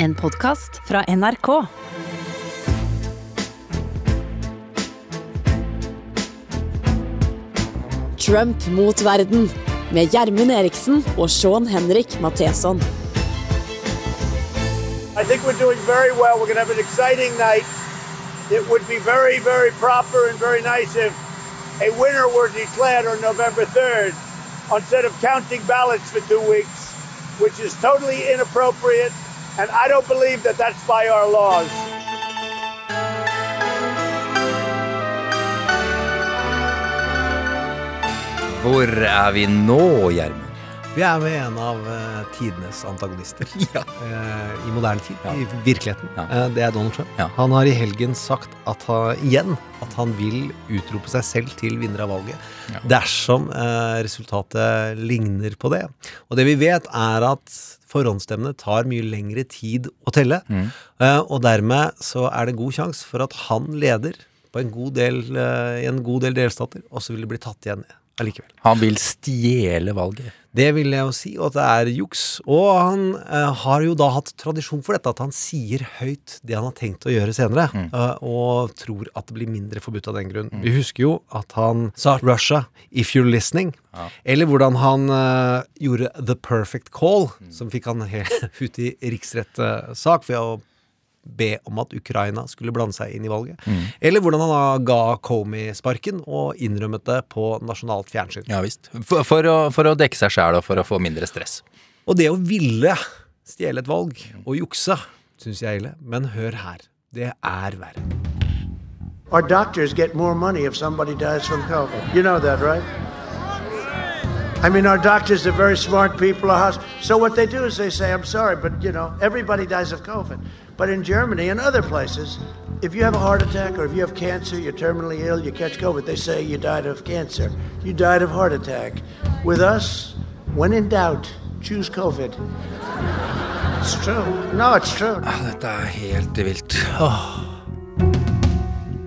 En podkast fra NRK. Trump mot verden med Gjermund Eriksen og Sean Henrik Matheson. I think we're doing very well. We're going to have an exciting night. It would be very, very proper and very nice if a winner were declared on November 3rd instead of counting ballots for two weeks, which is totally inappropriate. And I don't believe that that's by our laws. Hvor er vi nå, Gjermund? Vi er med en av uh, tidenes antagonister Ja. uh, i moderne tid, Ja. i virkeligheten. Ja. Uh, det er Donald Trump. Ja. Han har i helgen sagt at han, igjen at han vil utrope seg selv til vinner av valget Ja. dersom eh, resultatet ligner på det. Og det vi vet, er at forhåndsstemmene tar mye lengre tid å telle. Mm. Eh, og dermed så er det god sjanse for at han leder på en god del, eh, i en god del delstater, og så vil det bli tatt igjen allikevel. Han vil stjele valget. Det vil jeg jo si, og at det er juks. Og han eh, har jo da hatt tradisjon for dette, at han sier høyt det han har tenkt å gjøre senere, eh, og tror at det blir mindre forbudt av den grunn. Vi husker jo at han sa 'Russia, if you're listening', eller hvordan han eh, gjorde 'the perfect call', som fikk han helt ut i riksrettssak ved å be om at Ukraina skulle blande seg inn i valget. Eller hvordan han da ga Comey sparken og innrømmet det på nasjonalt fjernsyn. Ja visst. For, for, å, for å dekke seg sjæl og for å få mindre stress. Og det å ville stjele et valg og jukse, syns jeg er ille. Men hør her. Det er verre. Our doctors get more money if somebody dies from COVID. You know that, right? I mean, our doctors are very smart people. So what they do is they say, "I'm sorry, but you know, everybody dies of COVID." But in Germany and other places, if you have a heart attack or if you have cancer, you're terminally ill, you catch COVID, they say you died of cancer. You died of heart attack. With us, when in doubt, choose COVID. It's true. No, it's true. Dette er helt vilt.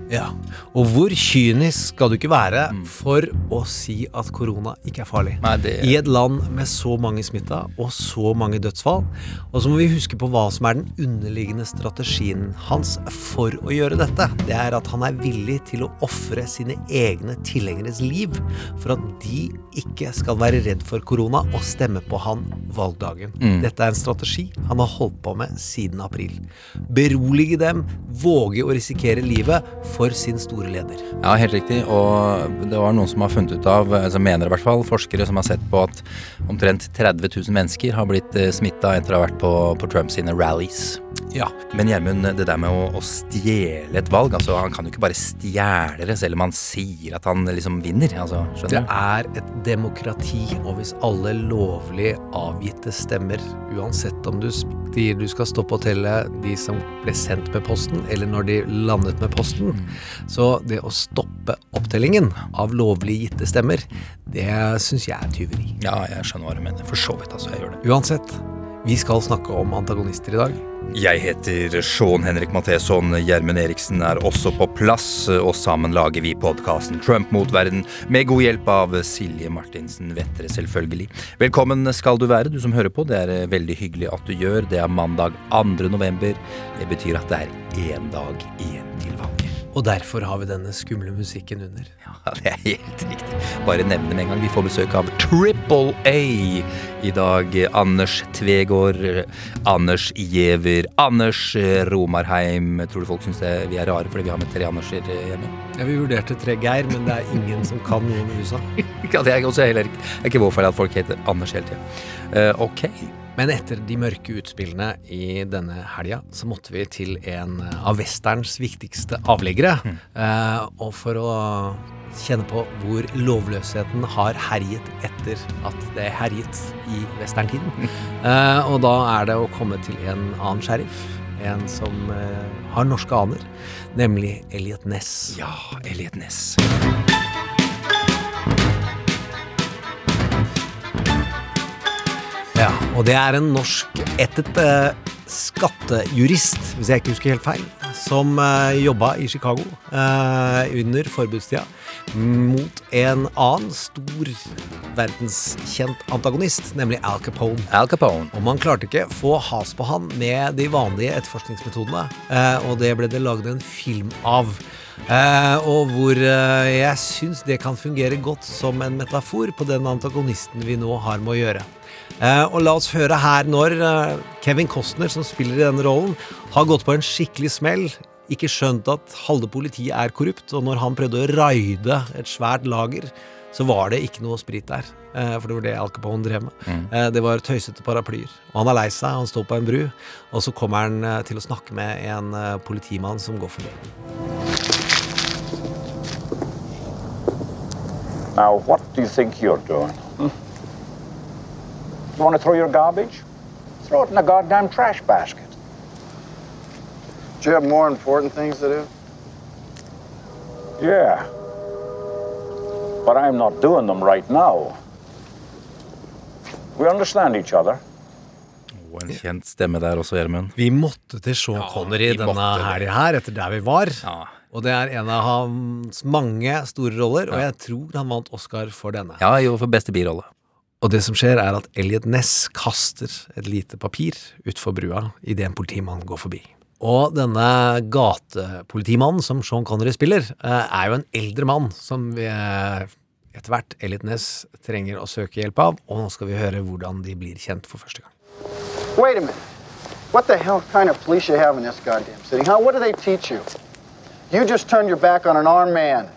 Ja. Og hvor kynisk skal du ikke være for å si at korona ikke er farlig? Nei, det- I et land med så mange smitta og så mange dødsfall. Og så må vi huske på hva som er den underliggende strategien hans for å gjøre dette. Det er at han er villig til å ofre sine egne tilhengeres liv for at de ikke skal være redd for korona og stemme på han valgdagen. Dette er en strategi han har holdt på med siden april. Berolige dem, våge å risikere livet for sin store leder. Ja, helt riktig. Og det var noen som har funnet ut av, altså mener i hvert fall, forskere som har sett på at omtrent 30 000 mennesker har blitt smitta etter å ha vært på, på Trumps sine rallies. Ja. Men Gjermund, det der med å, å stjele et valg altså Han kan jo ikke bare stjele det, selv om han sier at han liksom vinner. Altså, Det er et demokrati, og hvis alle lovlig avgitte stemmer, uansett om du de du skal stoppe å telle de som ble sendt med posten, eller når de landet med posten, så det å stoppe opptellingen av lovlig gitte stemmer, det syns jeg er tyveri. Ja, jeg skjønner hva du mener. For så vidt, altså. Jeg gjør det. Uansett, vi skal snakke om antagonister i dag. Jeg heter Sean Henrik Matheson. Gjermund Eriksen er også på plass, og sammen lager vi podkasten Trump mot verden, med god hjelp av Silje Martinsen Vettre, selvfølgelig. Velkommen skal du være, du som hører på. Det er eh, veldig hyggelig at du gjør. Det er mandag 2. november. Det betyr at det er én dag igjen til valget. Og derfor har vi denne skumle musikken under. Ja, det er helt riktig. Bare nevne det med en gang. Vi får besøk av Triple A i dag. Anders Tvegård, Anders Giæver, Anders Romarheim. Tror du folk syns vi er rare fordi vi har med tre Anderser hjemme? Ja, vi vurderte tre Geir, men det er ingen som kan noe om USA. Ja, det er også heller ikke Det er ikke vår feil at folk heter Anders hele tida. ok. Men etter de mørke utspillene i denne helga, så måtte vi til en av westerns viktigste avleggere. Eh, og for å kjenne på hvor lovløsheten har herjet etter at det herjet i westerntiden. Eh, og da er det å komme til en annen sheriff. En som eh, har norske aner, nemlig Elliot Ness. Ja, Elliot Ness. Ja, og det er en norsk ettet eh, skattejurist, hvis jeg ikke husker helt feil. som uh, jobba i Chicago eh, under forbudstida mot en annen stor verdenskjent antagonist, nemlig Al Capone. Al Capone. Og man klarte ikke få has på han med de vanlige etterforskningsmetodene, eh, og det ble det laget en film av. Eh, og hvor eh, jeg syns det kan fungere godt som en metafor på den antagonisten vi nå har med å gjøre. Eh, og la oss høre her når eh, Kevin Costner, som spiller i denne rollen, har gått på en skikkelig smell, ikke skjønt at halve politiet er korrupt, og når han prøvde å raide et svært lager, så var det ikke noe sprit der. Eh, for det var det Al Capone drev med. Mm. det var tøysete paraplyer. Og han er lei seg, han står på en bru, og så kommer han eh, til å snakke med en eh, politimann som går forbi. Now, what do you think you're doing? Hmm? You want to throw your garbage? Throw it in a goddamn trash basket. Do you have more important things to do? Yeah. But I'm not doing them right now. We understand each other. Og en kjent stemme der også, Gjermund. Vi måtte til Sean Connery denne helga her, etter der vi var. Ja. Og det er en av hans mange store roller, og jeg tror han vant Oscar for denne. Ja, jo, for beste birolle. Og det som skjer, er at Elliot Ness kaster et lite papir utfor brua idet en politimann går forbi. Og denne gatepolitimannen som Sean Connery spiller, eh, er jo en eldre mann som vi eh, etter hvert Elliot Ness trenger å søke hjelp av, og nå skal vi høre hvordan de blir kjent for første gang. Wait a minute. What the hell kind of police you have in this goddamn city, huh? What do they teach you? You just turned your back on an armed man.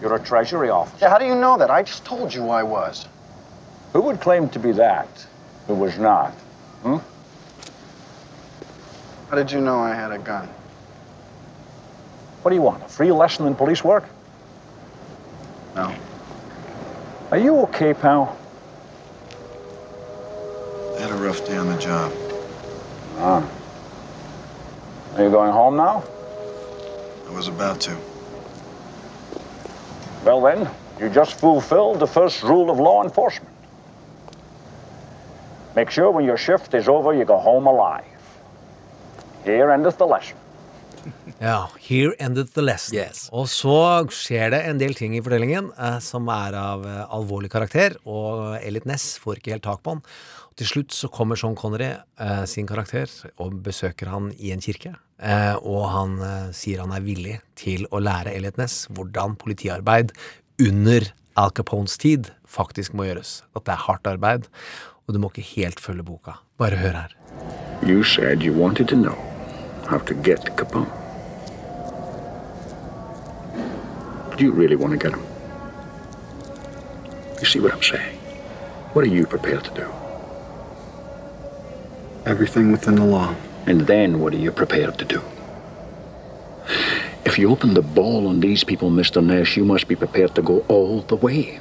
You're a Treasury officer. Yeah, how do you know that? I just told you I was. Who would claim to be that who was not? How did you know I had a gun? What do you want? A free lesson in police work? No. Are you okay, pal? I had a rough day on the job. Ah. Are you going home now? I was about to. Well, then, you just fulfilled the first rule of law enforcement. Make sure when your shift is over, you go home alive. Here endeth the lesson. Ja, here ended the lesson. Yes. Og så skjer det en del ting i fortellingen eh, som er av eh, alvorlig karakter, og Elliot Ness får ikke helt tak på han. Og til slutt så kommer Sean Connery, eh, sin karakter, og besøker han i en kirke. Eh, og han eh, sier han er villig til å lære Elliot Ness hvordan politiarbeid under Al Capones tid faktisk må gjøres. At det er hardt arbeid, og du må ikke helt følge boka. Bare hør her. You said you wanted to know how to get Capone. Do you really want to get him? You see what I'm saying? What are you prepared to do? Everything within the law. And then what are you prepared to do? If you open the ball on these people, Mr. Nash, you must be prepared to go all the way.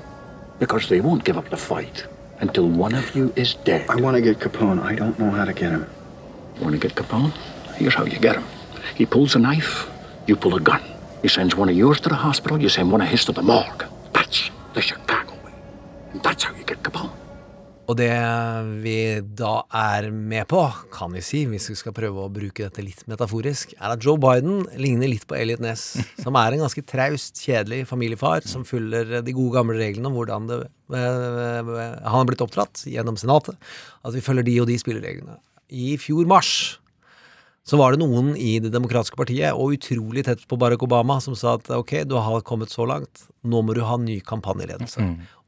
Because they won't give up the fight until one of you is dead. I want to get Capone. I don't know how to get him. Want to get Capone? Here's how you get him. He pulls a knife, you pull a gun. He sends one of yours to the hospital, you send one of his to the morgue. That's the Chicago way. And that's how you get Capone. Og det vi da er med på, kan vi si, hvis vi skal prøve å bruke dette litt metaforisk, er at Joe Biden ligner litt på Elliot Ness, som er en ganske traust, kjedelig familiefar som følger de gode gamle reglene om hvordan det, eh, han har blitt oppdratt gjennom Senatet. At vi følger de og de spillereglene. I fjor mars så var det noen i Det demokratiske partiet, og utrolig tett på Barack Obama, som sa at ok, du har kommet så langt, nå må du ha ny kampanjeledelse.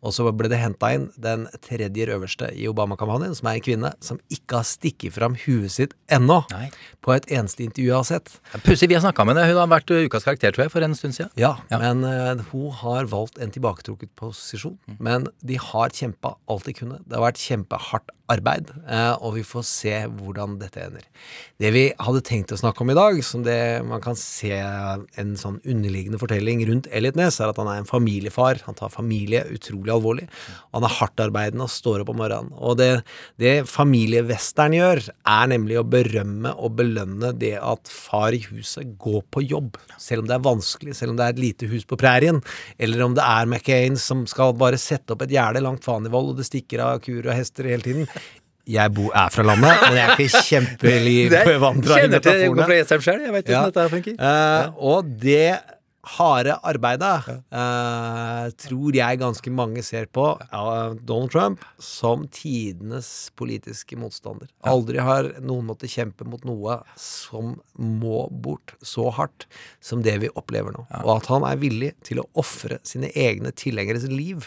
Og så ble det henta inn den tredje øverste i Obama-kampanjen, som er en kvinne som ikke har stikket fram huet sitt ennå, Nei. på et eneste intervju jeg har sett. Pussig, vi har snakka med henne. Hun har vært uh, ukas karakter, tror jeg, for en stund siden. Ja, Ja. men uh, hun har valgt en tilbaketrukket posisjon. Men de har kjempa alt de kunne. Det har vært kjempehardt arbeid, eh, og vi får se hvordan dette ender. Det vi hadde tenkt å snakke om i dag, som det man kan se en sånn underliggende fortelling rundt Elliot Ness, er at han er en familiefar. Han tar familie utrolig alvorlig. Og han er hardtarbeidende og står opp om morgenen. Og det, det familievestern gjør, er nemlig å berømme og belønne det at far i huset går på jobb. Selv om det er vanskelig, selv om det er et lite hus på prærien, eller om det er McCain som skal bare sette opp et gjerde langt vold, og det stikker av kuer og hester hele tiden. Jeg bo, er fra landet, men jeg er ikke kjempebevandra i metaforene. til metaforene. hvorfor jeg selv, jeg vet Ja. hvordan dette funker. ja. og det harde arbeidet uh, tror jeg ganske mange ser på uh, Donald Trump som tidenes politiske motstander. Aldri har noen måttet kjempe mot noe som må bort så hardt som det vi opplever nå. Og at han er villig til å ofre sine egne tilhengeres liv,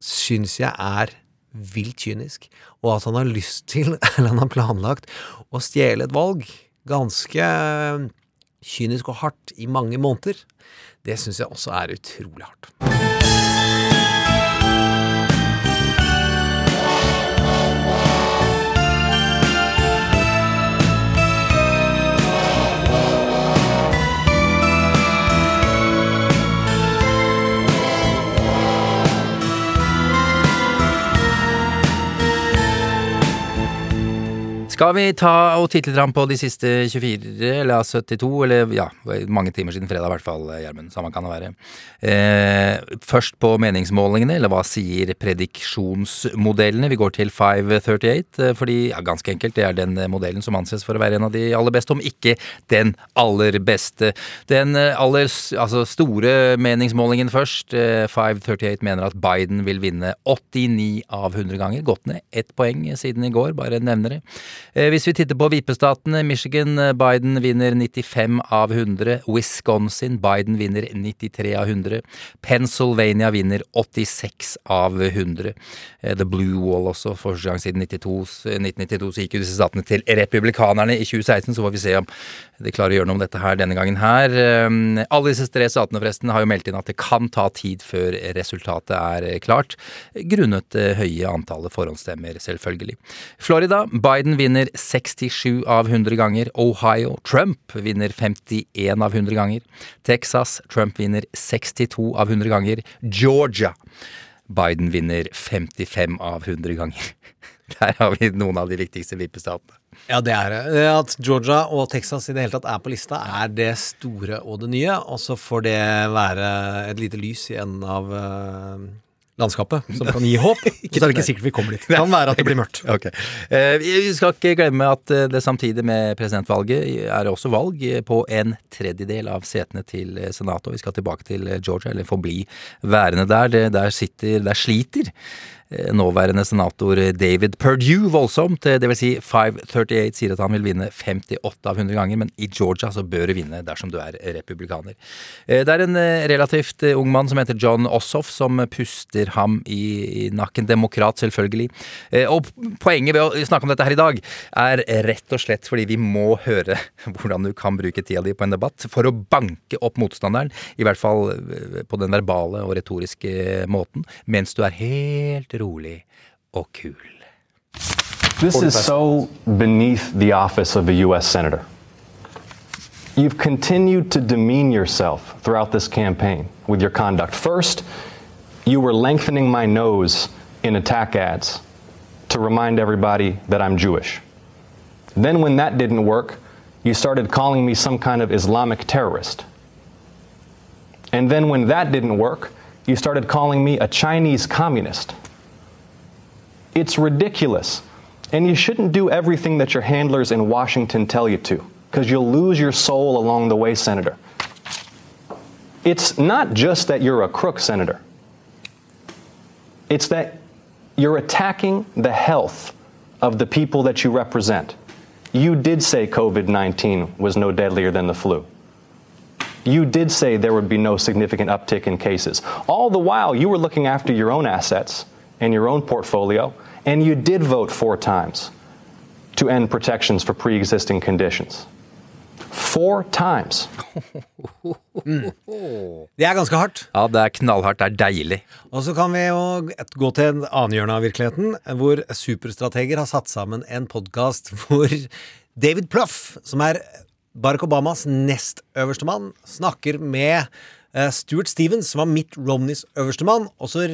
syns jeg er vilt kynisk. Og at han har lyst til, eller han har planlagt, å stjele et valg ganske kynisk og hardt i mange måneder, det syns jeg også er utrolig hardt. Skal vi ta og titte litt på de siste 24, eller 72, eller ja, mange timer siden fredag i hvert fall, Gjermund. Samme kan det være. Eh, først på meningsmålingene, eller hva sier prediksjonsmodellene? Vi går til 538, eh, fordi ja, ganske enkelt, det er den modellen som anses for å være en av de aller beste, om ikke den aller beste. Den eh, aller altså store meningsmålingen først. Eh, 538 mener at Biden vil vinne 89 av 100 ganger. Gått ned ett poeng siden i går, bare nevner det. Eh, Hvis vi titter på vippestatene, Michigan, eh, Biden vinner 95 av 100. Wisconsin, Biden vinner 93 av 100. Pennsylvania vinner 86 av 100. Eh, The Blue Wall også, første gang siden 92, 1992 så gikk jo disse statene til republikanerne. I 2016 så får vi se om de klarer å gjøre noe om dette her denne gangen her. Eh, Alle disse tre statene forresten har jo meldt inn at det kan ta tid før resultatet er eh, klart, grunnet det høye antallet forhåndsstemmer, selvfølgelig. Florida, Biden vinner 67 av 100 ganger. Ohio, Trump vinner 51 av 100 ganger. Texas, Trump vinner 62 av 100 ganger. Georgia, Biden vinner 55 av 100 ganger. Der har vi noen av de viktigste vippestatene. Ja, det er det. Det At Georgia og Texas i det hele tatt er på lista, er det store og det nye. Og så får det være et lite lys i enden av eh, landskapet som kan gi håp. Så er det ikke sikkert vi kommer dit. Det kan være at det blir mørkt. Ok. Eh, Vi skal ikke glemme at eh, det samtidig med presidentvalget er også valg eh, på en tredjedel av setene til eh, Senatet. Og vi skal tilbake til eh, Georgia, eller forbli værende der. Der sitter, der sliter eh, nåværende senator David Perdue voldsomt. Eh, Det vil si 538 sier at han vil vinne 58 av 100 ganger, men i Georgia så bør du vinne dersom du er republikaner. Eh, Det er en eh, relativt eh, ung mann som heter John Ossoff som puster ham i, nakken. Demokrat, selvfølgelig. Eh, Og poenget ved å snakke om dette her i dag er rett og slett fordi vi må høre hvordan du kan bruke tida di på en debatt for å banke opp motstanderen, i hvert fall eh, på den verbale og retoriske måten, mens du er helt rolig og kul. This is so beneath the office of a U.S. Senator. You've continued to demean yourself throughout this campaign with your conduct. First, you were lengthening my nose in attack ads to remind everybody that I'm Jewish. Then, when that didn't work, you started calling me some kind of Islamic terrorist. And then, when that didn't work, you started calling me a Chinese communist. It's ridiculous. And you shouldn't do everything that your handlers in Washington tell you to, because you'll lose your soul along the way, Senator. It's not just that you're a crook, Senator, it's that you're attacking the health of the people that you represent. You did say COVID 19 was no deadlier than the flu. You did say there would be no significant uptick in cases. All the while, you were looking after your own assets and your own portfolio, and you did vote four times to end protections for pre existing conditions. Four times. Det er ganske hardt. Ja, det er knallhardt. Det er deilig. Og så kan vi jo gå til en annen hjørne av virkeligheten, hvor superstrateger har satt sammen en podkast hvor David Pluff, som er Barack Obamas nest øverste mann, snakker med Stuart Stevens, var Mitt Romneys øverste mann, og så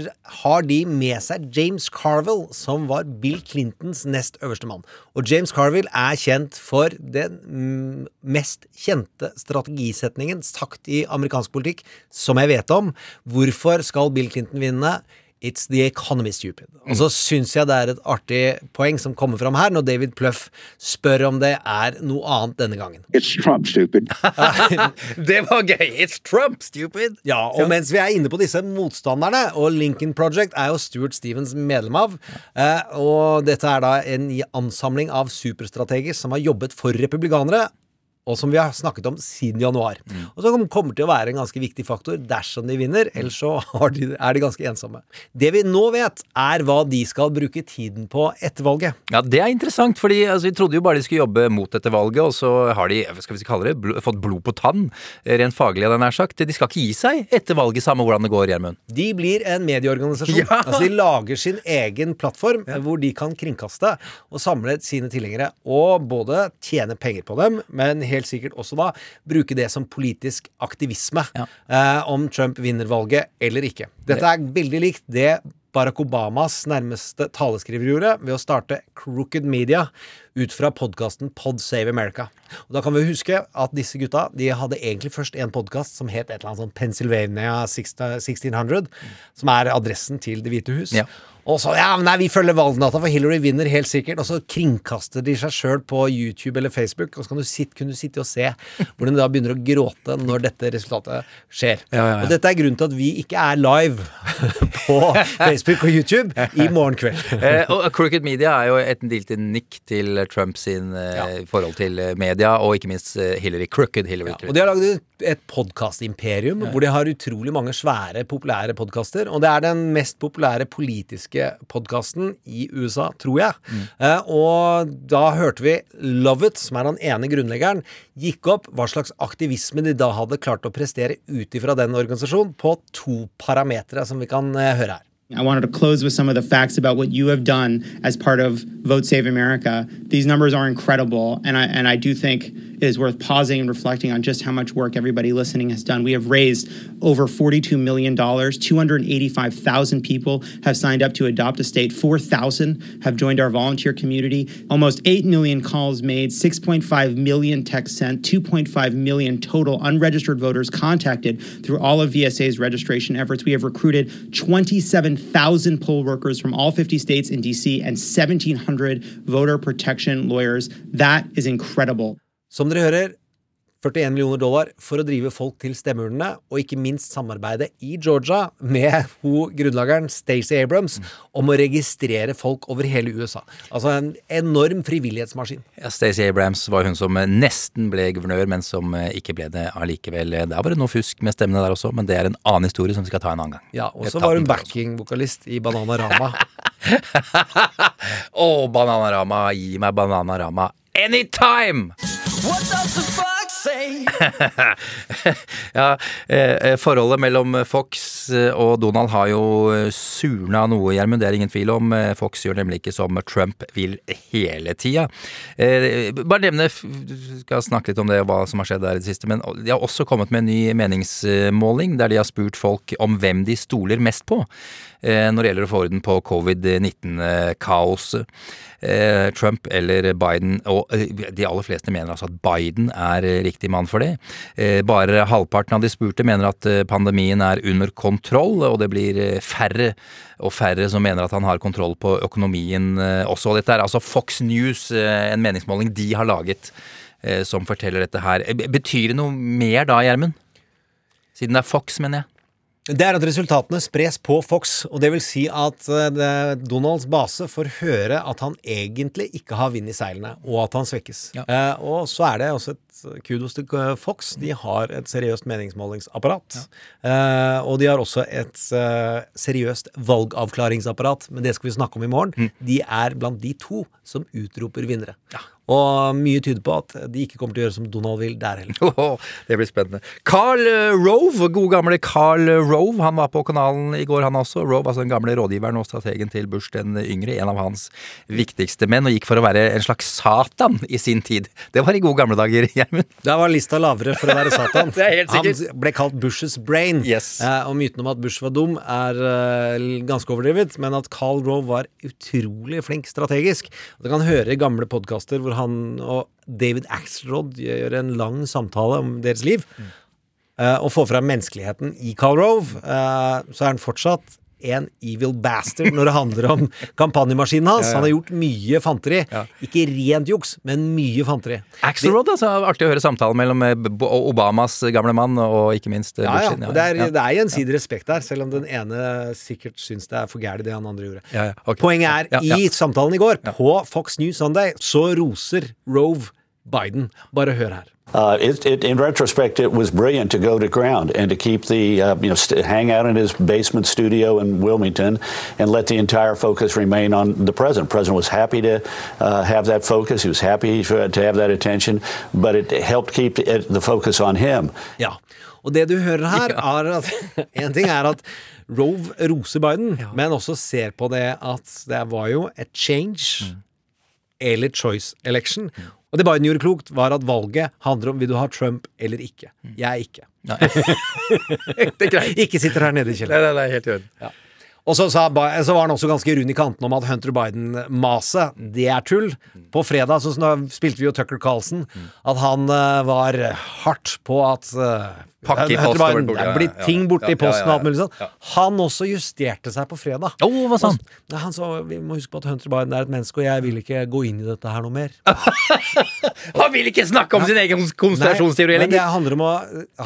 har de med seg James Carville, som var Bill Clintons nest øverste mann. Og James Carville er kjent for den mest kjente strategisetningen sagt i amerikansk politikk som jeg vet om. Hvorfor skal Bill Clinton vinne? It's the economy stupid. Og så syns jeg det er et artig poeng som kommer fram her, når David Pluff spør om det er noe annet denne gangen. It's Trump, stupid. Det var gøy! It's Trump, stupid! Ja, og mens vi er inne på disse motstanderne, og Lincoln Project er jo Stuart Stevens medlem av, eh, og dette er da en ansamling av superstrateger som har jobbet for republikanere, og som vi har snakket om siden januar. Og som kommer til å være en ganske viktig faktor dersom de vinner, ellers så har de, er de ganske ensomme. Det vi nå vet, er hva de skal bruke tiden på etter valget. Ja, Det er interessant, fordi altså, vi trodde jo bare de skulle jobbe mot dette valget, og så har de skal vi kalle det, bl fått blod på tann, rent faglig, hadde jeg nær sagt. De skal ikke gi seg etter valget, samme hvordan det går, Gjermund. De blir en medieorganisasjon. Ja! Altså De lager sin egen plattform hvor de kan kringkaste og samle sine tilhengere. Og både tjene penger på dem, men helt sikkert også da bruke det som politisk aktivisme. Eh, om Trump vinner valget eller ikke. Dette er veldig likt det Barack Obamas nærmeste taleskriver gjorde ved å starte Crooked Media ut fra podkasten Pod Save America. Og Da kan vi huske at disse gutta de hadde egentlig først en podkast som het et eller annet sånn Pennsylvania 1600, som er adressen til Det hvite hus. Ja. Og så ja, nei, vi følger valgnatta, for Hillary vinner helt sikkert. Og så kringkaster de seg sjøl på YouTube eller Facebook, og så kan du sitte, kunne du sitte og se hvordan de da begynner å gråte når dette resultatet skjer. Ja, ja, ja. Og dette er grunnen til at vi ikke er live på Facebook og YouTube i morgen kveld. Eh, og Crooked Media er jo et lite nikk til Trump sin eh, forhold til eh, media, og ikke minst eh, Hillary. Crooked Hillary. Og de har lagd et- et podkastimperium hvor de har utrolig mange svære, populære podkaster. Og det er den mest populære politiske podkasten i USA, tror jeg. Eh, og da hørte vi Lovett, som er han ene grunnleggeren, gikk opp hva slags aktivisme de da hadde klart å prestere ut ifra den organisasjonen, på to parametere som vi kan eh, høre her. I wanted to close with some of the facts about what you have done as part of Vote Save America. These numbers are incredible, and I and I do think it is worth pausing and reflecting on just how much work everybody listening has done. We have raised over $42 million. 285,000 people have signed up to adopt a state. 4,000 have joined our volunteer community. Almost 8 million calls made, 6.5 million texts sent, 2.5 million total unregistered voters contacted through all of VSA's registration efforts. We have recruited 27,000 poll workers from all 50 states in DC and 1,700 voter protection lawyers. That is incredible. Som dere hører, 41 millioner dollar for å drive folk til stemmeurnene, og ikke minst samarbeide i Georgia med ho grunnlageren Stacey Abrams om å registrere folk over hele USA. Altså en enorm frivillighetsmaskin. Ja, Stacey Abrams var hun som nesten ble guvernør, men som eh, ikke ble det allikevel. Det er bare noe fusk med stemmene der også, men det er en annen historie som vi skal ta en annen gang. Ja, Og så var hun backing-vokalist i Bananarama. Å, Bananarama, gi meg Bananarama anytime! ja, eh, forholdet mellom Fox eh, og Donald har jo eh, surna noe, Gjermund. Det er ingen tvil om. Eh, Fox gjør nemlig ikke som Trump vil hele tida. Eh, bare nevne, skal snakke litt om det, hva som har skjedd der i det siste. Men de har også kommet med en ny meningsmåling der de har spurt folk om hvem de stoler mest på eh, når det gjelder å få orden på covid-19-kaoset. Eh, Trump eller Biden, og eh, de aller fleste mener altså at Biden er eh, riktig mann for det. Bare halvparten av de spurte mener at pandemien er under kontroll, og det blir færre og færre som mener at han har kontroll på økonomien også. Dette er altså Fox News, en meningsmåling de har laget, som forteller dette her. Betyr det noe mer da, Gjermund? Siden det er Fox, mener jeg. Det er at resultatene spres på Fox, og det vil si at eh, Donalds base får høre at han egentlig ikke har vind i seilene, og at han svekkes. Eh, og så er det også et kudos til eh, Fox. De har et seriøst meningsmålingsapparat. Eh, og de har også et eh, seriøst valgavklaringsapparat, men det skal vi snakke om i morgen. De er blant de to som utroper vinnere. Og mye tyder på at de ikke kommer til å gjøre som Donald vil der heller. Oh, det blir spennende. Carl eh, Rove, gode gamle Carl Rove, han var på kanalen i går, han også. Rove, altså den gamle rådgiveren og strategen til Bush den yngre, en av hans viktigste menn, og gikk for å være en slags Satan i sin tid. Det var i gode gamle dager, Gjermund. Da var lista lavere for å være Satan. Det er helt sikkert. Han ble kalt Bushes brain. Yes. Eh, og myten om at Bush var dum, er eh, ganske overdrevet, men at Carl Rove var utrolig flink strategisk. Du kan høre gamle podkaster hvor han og David Axelrod gjør en lang samtale om deres liv. Mm. uh, og får frem menneskeligheten i Carl Rove. uh, så er han fortsatt en evil bastard når det handler om kampanjemaskinen hans. Ja, ja. Han har gjort mye fanteri. Ikke rent juks, men mye fanteri. Axelrod, altså. Artig å høre samtalen mellom eh, Obamas gamle mann og ikke minst eh, Ja, ja. Og det er, det er gjensidig respekt der, selv om den ene sikkert syns det er for gærent det han andre gjorde. Ja, ja, ok. Poenget er, Ja, ja. i samtalen i går, på Fox News Sunday, så roser Rove Biden. Bare hør her. Uh, it, it, in retrospect, it was brilliant to go to ground and to keep the, uh, you know, st- hang out in his basement studio in Wilmington and let the entire focus remain on the president. President was happy to uh, have that focus. He was happy for, to have that attention, but it helped keep it, the focus on him. Ja. Og det du hører her, er at En ting er at Rove roser Biden, men også ser på det at det var jo et change Mm. eller choice election. Og det Biden gjorde klokt, var at valget handler om vil du ha Trump eller ikke. Mm. Jeg er ikke. Det er greit. Ikke sitter her nede i Nei, kjelleren. nei, nei, helt i orden. Og så, sa, så var han også ganske rund i kanten om at Hunter Biden-maset, det er tull. På fredag så spilte vi jo Tucker Carlson, at han eh, var hardt på at eh, Pakke i post ja, er blitt ting borte ja, i posten ja, ja, og alt mulig sånt. Han også justerte seg på fredag. Oh, hva sa han? Han sa vi må huske på at Hunter Biden er et menneske, og jeg vil ikke gå inn i dette her noe mer. Han vil ikke snakke om sin egen konspirasjonsteori Nei, men det lenger! handler om å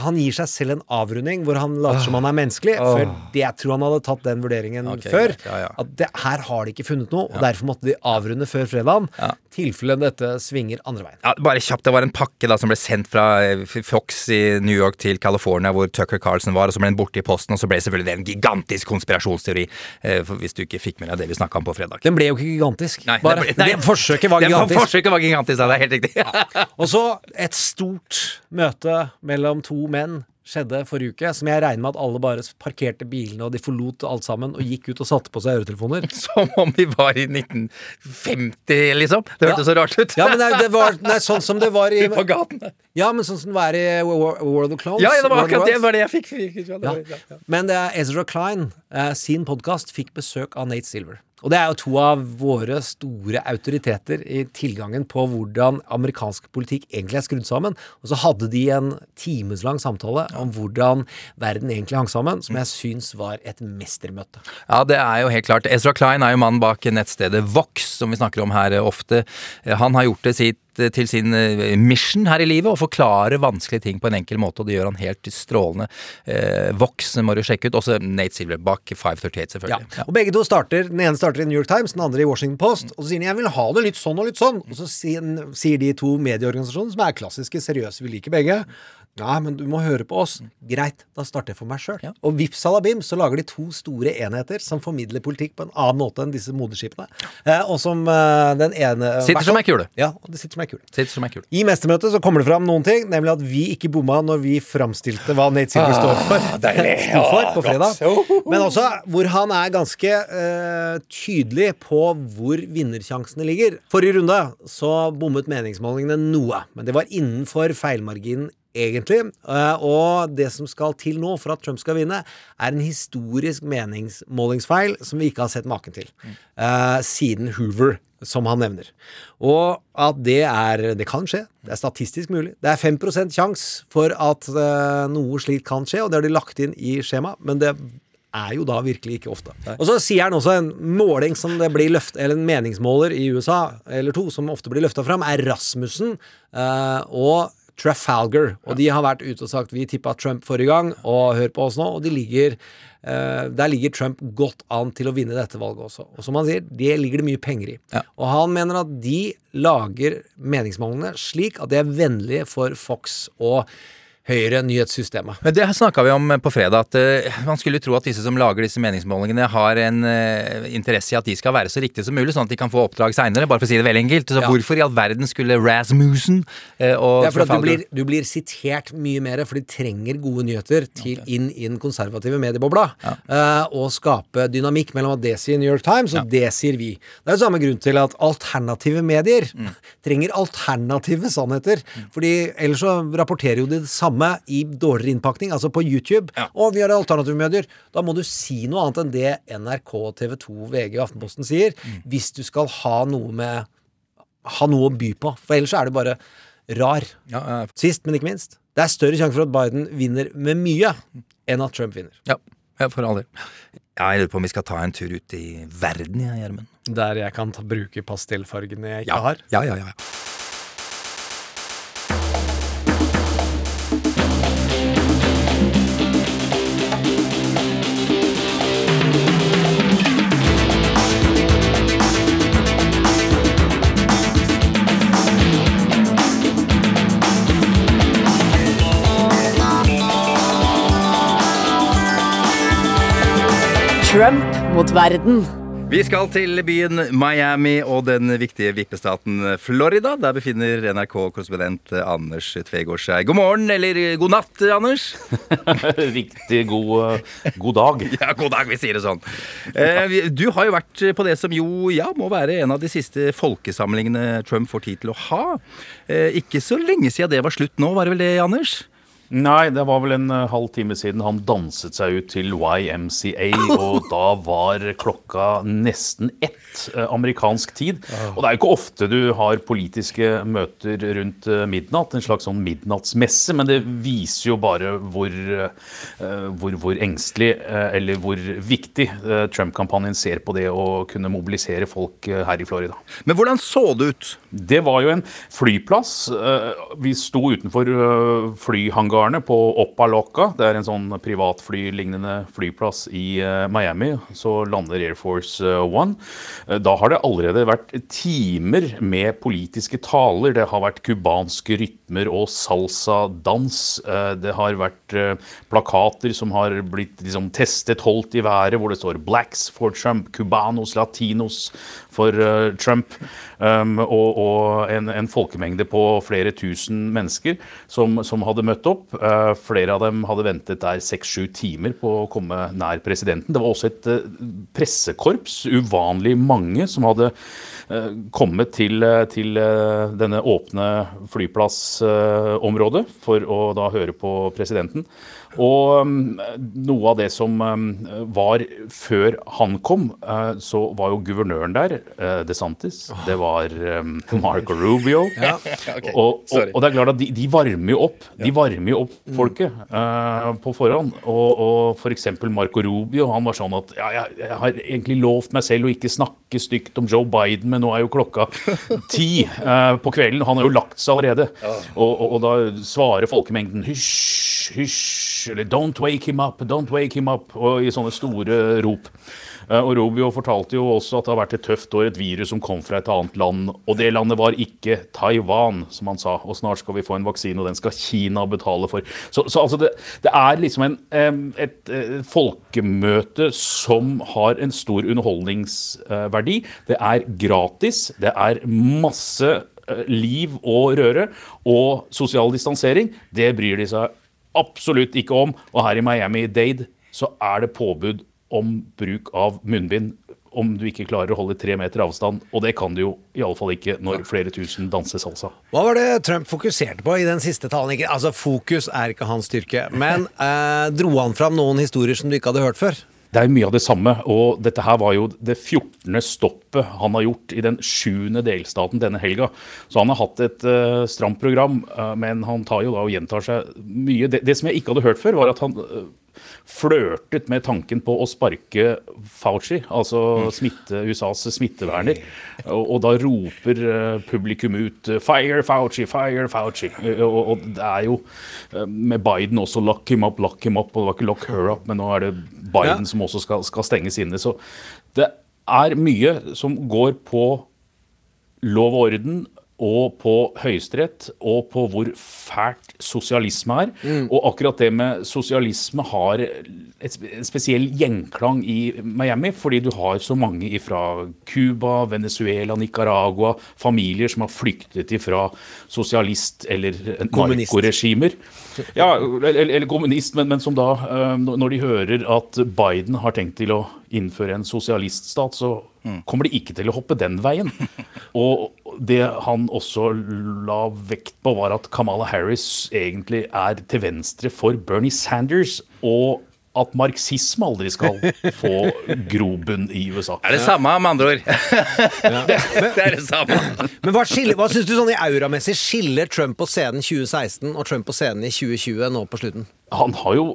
Han gir seg selv en avrunding hvor han later som han er menneskelig. For det jeg tror han hadde tatt den vurderingen okay, før. ja, ja. At det, her har de ikke funnet noe, og derfor måtte de avrunde før fredagen. Tilfelle dette svinger andre veien. Ja, bare kjapt, Det var en pakke da som ble sendt fra Fox i New York til California, hvor Tucker Carlson var, og så ble den borte i posten, og så ble selvfølgelig det en gigantisk konspirasjonsteori. eh, hvis du ikke fikk med deg det vi snakka om på fredag. Den ble jo ikke gigantisk. Nei, bare, ble- nei. det forsøket var gigantisk. gigantisk. Forsøket var gigantisk, ja, det er helt riktig. Og så et stort møte mellom to menn skjedde forrige uke, som jeg regner med at alle bare parkerte bilene og de forlot alt sammen og gikk ut og satte på seg øretelefoner. Som om vi var i 1950, liksom. Det hørtes så rart ut. Ja, men det, det var nei, sånn som det var i På gaten. Ja, men sånn som det var i World of Clowns. Ja, ja, det var akkurat det, var det jeg fikk. ja, Ja. ja, ja. Men det er Ezra Klein, eh, sin podkast, fikk besøk av Nate Silver. Og det er jo to av våre store autoriteter i tilgangen på hvordan amerikansk politikk egentlig er skrudd sammen. Og så hadde de en timeslang samtale om hvordan verden egentlig hang sammen, som jeg syns var et mestermøte. Ja, det er jo helt klart. Ezra Klein er jo mannen bak nettstedet Vox, som vi snakker om her eh, ofte. Eh, Han har gjort det sitt eh, til sin eh, mission her i livet, å forklare vanskelige ting på en enkel måte, og det gjør han helt strålende. Eh, Vox må du sjekke ut. Også Nate Silver 538, selvfølgelig. Ja. Og begge to starter, Den ene starter i New York Times, den andre i Washington Post. Og så sier de jeg vil ha det litt sånn og litt sånn. Og så sier, de to medieorganisasjonene, som er klassiske, seriøse, vi liker begge. Ja, men du må høre på oss. Greit, da starter jeg for meg sjøl. Og vips salabim, så lager de to store enheter som formidler politikk på en annen måte enn disse moderskipene. Eh, og som eh, den ene Sitter som ei kule. Ja, og det sitter som ei kule. Sitter som ei kule. I mestermøtet så kommer det fram noen ting, nemlig at vi ikke bomma når vi framstilte hva Nate Silver står for. deilig. Sto for Ah, på fredag. Men også hvor han er ganske eh, tydelig på hvor vinnersjansene ligger. Forrige runde så bommet meningsmålingene noe, men det var innenfor feilmarginen egentlig. Eh, og det som skal til nå for at Trump skal vinne, er en historisk meningsmålingsfeil som vi ikke har sett maken til eh, siden Hoover som han nevner. Og at det er Det kan skje. Det er statistisk mulig. Det er 5 sjanse for at uh, noe slikt kan skje, og det har de lagt inn i skjemaet, men det er jo da virkelig ikke ofte. Og så sier han også en måling som det blir løft, eller en meningsmåler i USA, eller to, som ofte blir løfta fram, er Rasmussen og Trafalgar. Og de har vært ute og sagt vi tippa Trump forrige gang, og hør på oss nå. Og de ligger Uh, der ligger Trump godt an til å vinne dette valget også. Og som han sier, det ligger det mye penger i. Og han mener at de lager meningsmålene slik at de er vennlige for Fox og Høyre nyhetssystemet. Men Det snakka vi om på fredag, at uh, man skulle tro at disse som lager disse meningsmålingene, har en uh, interesse i at de skal være så riktige som mulig, sånn at de kan få oppdrag seinere, bare for å si det veldig enkelt. Så Ja. hvorfor i all verden skulle Rasmussen uh, og Det er fordi du blir, du blir sitert mye mer, for de trenger gode nyheter til inn i den konservative mediebobla. eh, og skape dynamikk mellom at det sier New York Times, og det sier vi. Det er jo samme grunn til at alternative medier trenger alternative sannheter. Fordi ellers så rapporterer jo de det samme i dårligere innpakning, altså på YouTube. Og vi har alternative medier. Da må du si noe annet enn det NRK, TV 2, VG og Aftenposten sier, hvis du skal ha noe med ha noe å by på. For ellers er det bare rar. Ja, ja. Sist, men ikke minst. Det er større sjanse for at Biden vinner med mye, enn at Trump vinner. Ja. Ja, for all del. Ja, jeg lurer på om vi skal ta en tur ut i verden, ja, Gjermund. Der jeg kan ta, bruke pastellfargene jeg ikke Ja. har. Ja, ja, ja. Trump mot verden. Vi skal til byen Miami og den viktige vippestaten Florida. Der befinner NRK-korrespondent Anders Tvegård seg. God morgen, eller god natt, Anders. Riktig god, eh, god dag. Ja, god dag, vi sier det sånn. Eh, Du har jo vært på det som jo, ja, må være en av de siste folkesamlingene Trump får tid til å ha. Eh, Ikke så lenge siden det var slutt nå, var det vel det, Anders? Nei, det var vel en eh, halv time siden han danset seg ut til YMCA, og da var klokka nesten ett eh, amerikansk tid. Og det er jo ikke ofte du har politiske møter rundt eh, midnatt, en slags sånn midnattsmesse, men det viser jo bare hvor, hvor, hvor engstelig eller hvor viktig Trump-kampanjen ser på det å kunne mobilisere folk her i Florida. Men hvordan så det ut? Det var jo en flyplass. Vi sto utenfor eh, flyhangarene på Opaloca, Det er en sånn privatflylignende flyplass i eh, Miami. Så lander Air Force eh, One. Eh, Da har det allerede vært timer med politiske taler. Det har vært cubanske rytmer og salsa-dans. Det har vært plakater som har blitt liksom, testet, holdt i været, hvor det står 'Blacks for Trump', 'Cubanos', 'Latinos' for eh, Trump. Um, og og en, en folkemengde på flere tusen mennesker som, som hadde møtt opp. Uh, flere av dem hadde ventet der seks-sju timer på å komme nær presidenten. Det var også et uh, pressekorps, uvanlig mange, som hadde uh, kommet til, til denne åpne flyplassområdet for å da høre på presidenten. Og um, noe av det som um, var før han kom, eh, så var jo guvernøren der, eh, DeSantis. Det var um, Marco Rubio. Ja, Okay. og, og, og det er klart at de, de varmer jo opp De varmer jo opp folket uh, på forhånd. Og, og f.eks. Marco Rubio han var sånn at ja, jeg, jeg har egentlig lovt meg selv å ikke snakke stygt om Joe Biden, men nå er jo klokka ti uh, på kvelden. Han har jo lagt seg allerede. Og, og, og da svarer folkemengden hysj, hysj, eller don't wake him up, don't wake him up, og i sånne store rop. Eh, Og Robio fortalte jo også at det har vært et tøft år, et virus som kom fra et annet land. Og det landet var ikke Taiwan, som han sa. Og snart skal vi få en vaksine, og den skal Kina betale for. Så, så altså det, det er liksom en, et, et, eh, folkemøte som har en stor underholdningsverdi. Det er gratis. Det er masse eh, liv og røre. Og sosial distansering, det bryr de seg absolutt ikke om. Og her i Miami-Dade så er det påbud om bruk av munnbind om du ikke klarer å holde tre meter avstand. Og det kan du jo iallfall ikke når flere tusen danser salsa. Hva var det Trump fokuserte på i den siste talen? Ikke, altså, Fokus er ikke hans styrke. Men eh, dro han fram noen historier som du ikke hadde hørt før? Det er jo mye av det samme, og dette her var jo det 14. stoppet han har gjort i den sjuende delstaten denne helga. Så han har hatt et uh, stramt program, uh, men han tar jo da og gjentar seg mye. Det, det som jeg ikke hadde hørt før, var at han eh, flørtet med tanken på å sparke Fauci, altså smitte, USAs smitteverner. Og, og da roper eh, publikum ut eh, 'fire Fauci, fire Fauci'. Eh, Og, og det er jo med Biden også 'lock him up, lock him up'. Og det var ikke 'lock her up', men nå er det Biden som også skal, skal stenges inne. Så det er mye som går på lov og orden og på Høyesterett, og på hvor fælt sosialisme er. Og akkurat det med sosialisme har et en spesiell gjenklang i Miami, fordi du har så mange fra Cuba, Venezuela, Nicaragua, familier som har flyktet ifra sosialist- eller narkoregimer. Ja, eller, eller kommunist, men, men som da, når de hører at Biden har tenkt til å innføre en sosialiststat, så kommer de ikke til å hoppe den veien. Og det han også la vekt på, var at Kamala Harris egentlig er til venstre for Bernie Sanders, og at marxisme aldri skal få grobunn i USA. Det Er det samme, med andre ord. det, det er det samme. Men hva, skiller- hva syns du sånn i auramessig skiller Trump på scenen 2016 og Trump på scenen i 2020 nå på slutten? Han har jo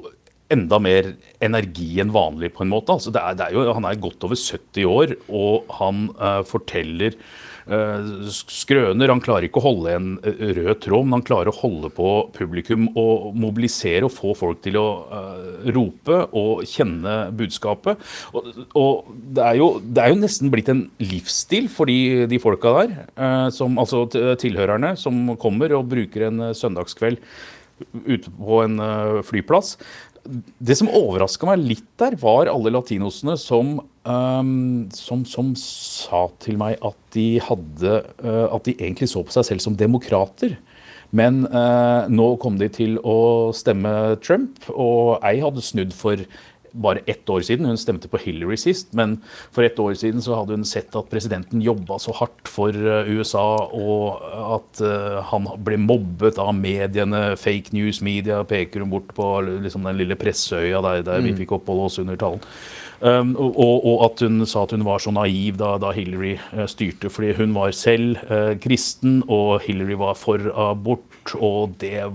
enda mer energi enn vanlig, på en måte. Altså, det er, det er jo, han er godt over 70 år, og han uh, forteller uh, skrøner. Han klarer ikke å holde en rød tråd, men han klarer å holde på publikum og mobilisere og få folk til å uh, rope og kjenne budskapet. Og, og det, er jo, det, er jo, nesten blitt en livsstil for de, de folka der, som, altså tilhørerne, som kommer og bruker en søndagskveld ute på en flyplass det som overraska meg litt der, var alle latinosene som, um, som, som, sa til meg at de hadde uh, At de egentlig så på seg selv som demokrater. Men uh, nå kom de til å stemme Trump, og ei hadde snudd for bare ett år siden. Hun stemte på Hillary sist, men for ett år siden så hadde hun sett at presidenten jobba så hardt for eh, USA, og at uh, han ble mobbet av mediene. Fake news media peker hun bort på liksom, den lille presseøya der, der mm. vi fikk oppholde oss under talen. Um, og, og, at hun sa at hun var så naiv da, da Hillary styrte, fordi hun var selv uh, kristen, og Hillary var for abort, og det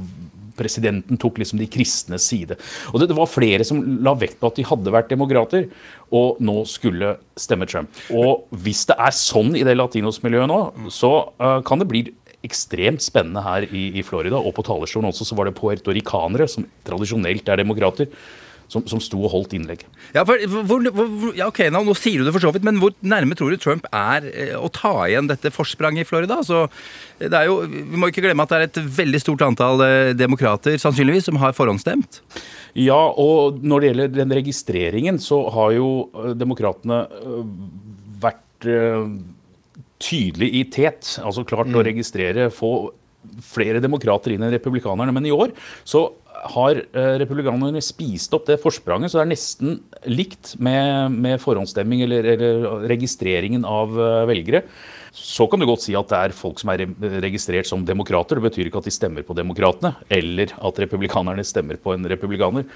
presidenten tok liksom de kristnes side. Og det, det, var flere som la vekt på at de hadde vært demokrater, og nå skulle stemme Trump. Og hvis det er sånn i det latinosmiljøet nå, så uh, kan det bli ekstremt spennende her i, i Florida. Og på talerstolen også så var det puertoricanere, som tradisjonelt er demokrater som, som sto og holdt innlegg. Ja, for, hvor, hvor, ja ok, nå, nå, sier du det for så vidt, men hvor nærme tror du Trump er eh, å ta igjen dette forspranget i Florida? Så det er jo, vi må ikke glemme at det er et veldig stort antall eh, demokrater sannsynligvis som har forhåndsstemt. Ja, og når det gjelder den registreringen, så har jo eh, demokratene vært tydelig i tet. Altså klart mm. å registrere, få flere demokrater inn enn republikanerne. Men i år så har eh, republikanerne spist opp det forspranget, så det er nesten likt med, med forhåndsstemming eller, eller, registreringen av eh, velgere. Så kan du godt si at det er folk som er registrert som demokrater. Det betyr ikke at de stemmer på demokratene, eller at republikanerne stemmer på en republikaner.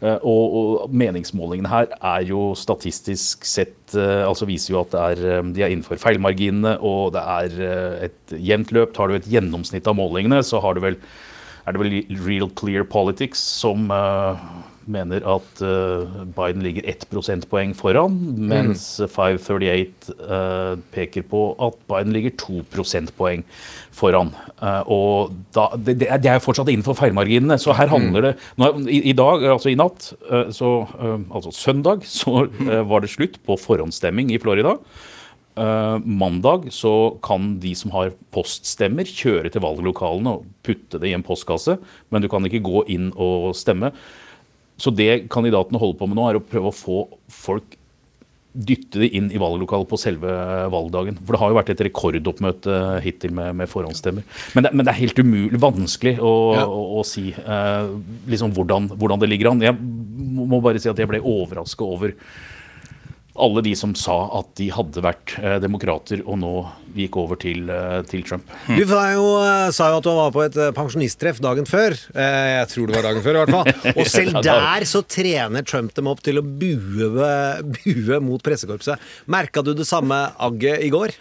Eh, og, og meningsmålingene her er jo statistisk sett altså viser jo at er, de er innenfor feilmarginene, og det er et jevnt løp. Tar du et gjennomsnitt av målingene, så har du vel er det vel Real Clear Politics som uh, mener at uh, Biden ligger ett prosentpoeng foran, mens mm. 538 uh, peker på at Biden ligger to prosentpoeng foran. Uh, og da, det, det, er jo fortsatt innenfor feilmarginene, så her handler det nå, i, i, dag, altså i natt, så, altså søndag, så var det slutt på forhåndsstemming i Florida. Uh, mandag så kan de som har poststemmer, kjøre til valglokalene og putte det i en postkasse, men du kan ikke gå inn og stemme. Så det kandidatene holder på med nå, er å prøve å få folk dytte det inn i valglokalet på selve valgdagen. For det har jo vært et rekordoppmøte hittil med, med forhåndsstemmer. Men det, men det, er helt umulig, vanskelig å, ja. å, å si uh, liksom hvordan, hvordan, det ligger an. Jeg må bare si at jeg ble overraska over alle de som sa at de hadde vært eh, demokrater og nå gikk over til, eh, til Trump. Du jo, eh, sa jo at du var på et pensjonisttreff dagen før. Jeg tror det var dagen før, i hvert fall. Og selv der så trener Trump dem opp til å bue, bue mot pressekorpset. Merka du det samme agget i går?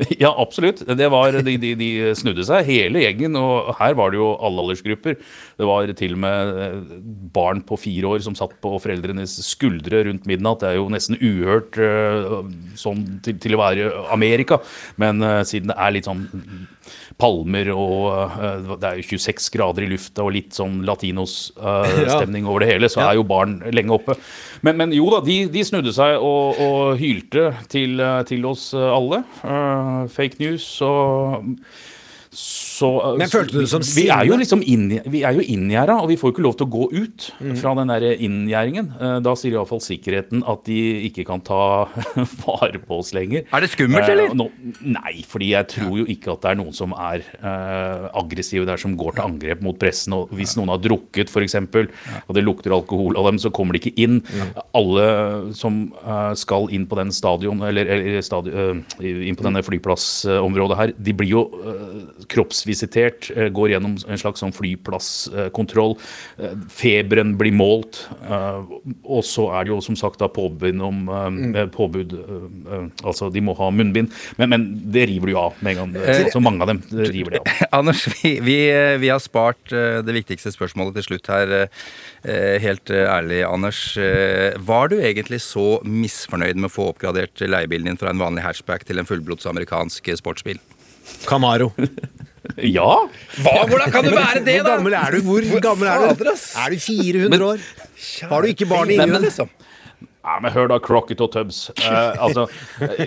Ja, absolutt. Var, de, de, de, snudde seg, hele gjengen. Og her var det jo alle aldersgrupper. Det var til og med eh, barn på fire år som satt på foreldrenes skuldre rundt midnatt. Det er jo nesten uhørt eh, sånn til, til å være Amerika. Men uh, siden det er litt sånn palmer og uh, det er jo 26 grader i lufta og litt sånn latinos-stemning over det hele, så er jo barn lenge oppe. Men, men jo da, de, de, snudde seg og, og hylte til, til, oss alle. Uh, fake news og så, Men følte du det som sinne? Vi er jo liksom inngjerda, og vi får jo ikke lov til å gå ut mm. fra den der inngjerdingen. Eh, da sier iallfall sikkerheten at de ikke kan ta vare på oss lenger. Er det skummelt, eh, eller? No, nei, fordi jeg tror jo ikke at det er noen som er uh, aggressive der, som går til angrep mot pressen. Og hvis noen har drukket, f.eks., og det lukter alkohol av dem, så kommer de ikke inn. Alle som uh, skal inn på den stadion, eller, eller stadion, inn på denne flyplassområdet her, de blir jo kroppsvis tvangsvisitert, eh, går gjennom en slags sånn flyplasskontroll. Eh, feberen blir målt. eh, Og så er det jo som sagt da påbud om eh, påbud Altså, de må ha munnbind. Men, men det river du jo av med en gang. Så mange av dem river det av. Anders, vi, vi, vi har spart det viktigste spørsmålet til slutt her. Helt ærlig, Anders. Var du egentlig så misfornøyd med å få oppgradert leiebilen din fra en vanlig hatchback til en fullblods amerikansk sportsbil? Camaro. Ja! Hva? Hvordan kan du være det, da?! Hvor gammel er du? Hvor gammel er du? Er du 400 år? Har du ikke barn i ingen? men- liksom? Nei, men hør da, Crocket og Tubbs. Uh, altså,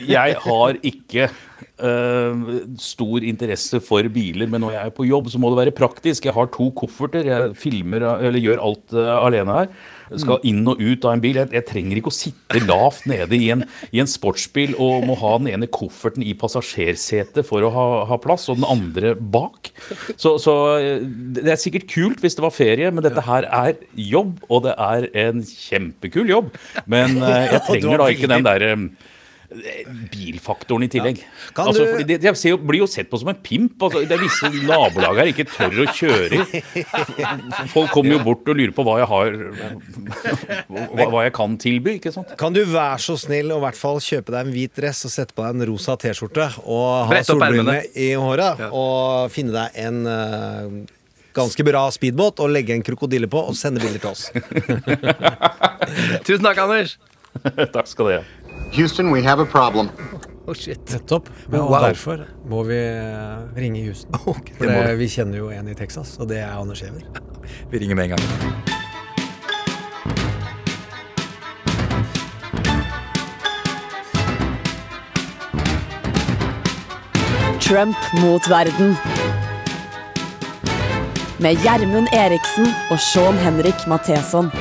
jeg har ikke uh, stor interesse for biler, men når jeg er på jobb, så må det være praktisk. Jeg har to kofferter, jeg filmer, eller gjør alt uh, alene her. Skal inn og ut av en bil. Jeg, jeg trenger ikke å sitte lavt nede i en, i en sportsbil og må ha den ene kofferten i passasjersetet for å ha, ha plass, og den andre bak. Så, så eh, det er sikkert kult hvis det var ferie, men dette her er jobb, og det er en kjempekul jobb. Men eh, jeg trenger da ikke den derre bilfaktoren i tillegg. Kan Altså, du- jeg ser jo, blir jo sett på som en pimp. Altså, det er visse nabolag her ikke tør å kjøre i. Folk kommer jo bort og lurer på hva jeg har Hva, hva jeg kan tilby, ikke sant? Kan du være så snill å i hvert fall kjøpe deg en hvit dress og sette på deg en rosa T-skjorte og ha solbrillene i håret og finne deg en uh, ganske bra speedbåt og legge en krokodille på og sende bilder til oss. Tusen takk, Anders. Takk skal dere ha. Houston, we have a problem. Oh, shit. Nettopp. Og Wow. derfor må vi eh, ringe Houston. Okay, For det, vi kjenner jo en i Texas, og det er Anders Giæver. Vi ringer med en gang. Trump mot verden. Med Gjermund Eriksen og Sean Henrik Matheson.